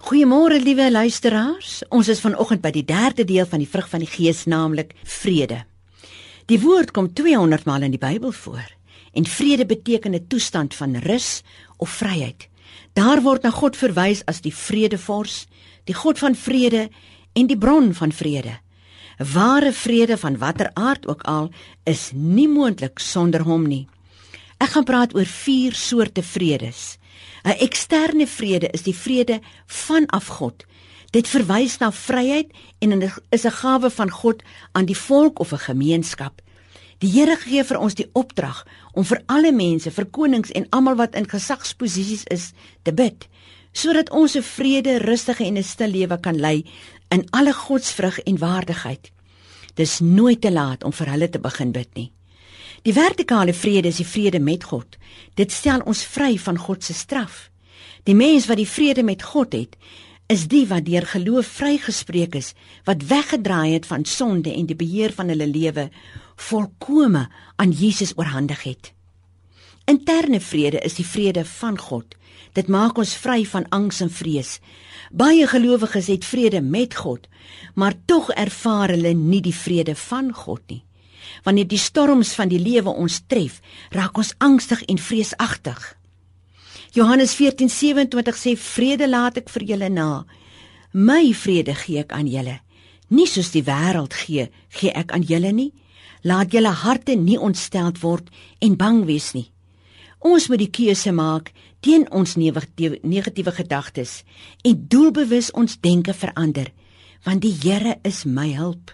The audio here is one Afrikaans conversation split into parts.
Goeiemôre liewe luisteraars. Ons is vanoggend by die derde deel van die vrug van die Gees, naamlik vrede. Die woord kom 200 maal in die Bybel voor en vrede beteken 'n toestand van rus of vryheid. Daar word na God verwys as die vredevors, die God van vrede en die bron van vrede. Ware vrede van watter aard ook al is nie moontlik sonder hom nie. Ek gaan praat oor vier soorte vredes. 'n Eksterne vrede is die vrede vanaf God. Dit verwys na vryheid en is 'n gawe van God aan die volk of 'n gemeenskap. Die Here gee vir ons die opdrag om vir alle mense, vir konings en almal wat in gesagsposisies is, te bid, sodat ons 'n vrede, rustige en 'n stil lewe kan lei in alle godsvrug en waardigheid. Dis nooit te laat om vir hulle te begin bid nie. Die vertikale vrede is die vrede met God. Dit stel ons vry van God se straf. Die mens wat die vrede met God het, is die wat deur geloof vrygespreek is, wat weggedraai het van sonde en die beheer van hulle lewe volkome aan Jesus oorhandig het. Interne vrede is die vrede van God. Dit maak ons vry van angs en vrees. Baie gelowiges het vrede met God, maar tog ervaar hulle nie die vrede van God nie. Wanneer die storms van die lewe ons tref, raak ons angstig en vreesagtig. Johannes 14:27 sê vrede laat ek vir julle na. My vrede gee ek aan julle. Nie soos die wêreld gee, gee ek aan julle nie. Laat julle harte nie ontsteld word en bang wees nie. Ons moet die keuse maak teen ons negatiewe gedagtes en doelbewus ons denke verander, want die Here is my hulp.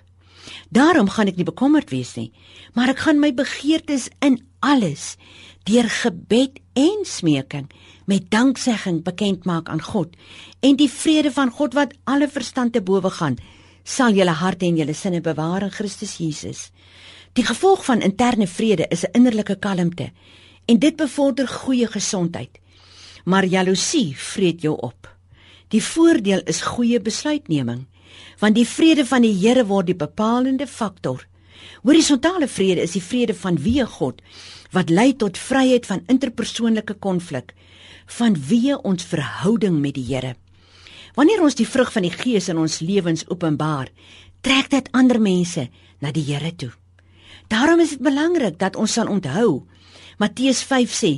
Daarom gaan ek nie bekommerd wees nie, maar ek gaan my begeertes in alles deur gebed en smeking met danksegging bekend maak aan God en die vrede van God wat alle verstand te bowe gaan sal julle harte en julle sinne bewaar in Christus Jesus. Die gevolg van interne vrede is 'n innerlike kalmte en dit bevorder goeie gesondheid. Maar jaloesie vreet jou op. Die voordeel is goeie besluitneming want die vrede van die Here word die bepalende faktor. Horisontale vrede is die vrede van wie God wat lei tot vryheid van interpersoonlike konflik, van wie ons verhouding met die Here. Wanneer ons die vrug van die Gees in ons lewens openbaar, trek dit ander mense na die Here toe. Daarom is dit belangrik dat ons sal onthou Matteus 5 sê: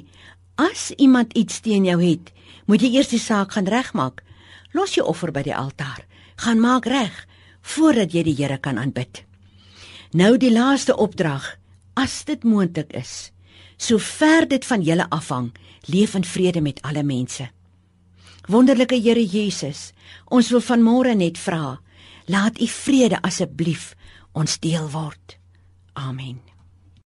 As iemand iets teen jou het, moet jy eers die saak gaan regmaak. Los jou offer by die altaar gaan maak reg voordat jy die Here kan aanbid. Nou die laaste opdrag, as dit moontlik is, sover dit van julle afhang, leef in vrede met alle mense. Wonderlike Here Jesus, ons wil vanmôre net vra, laat u vrede asseblief ons deel word. Amen.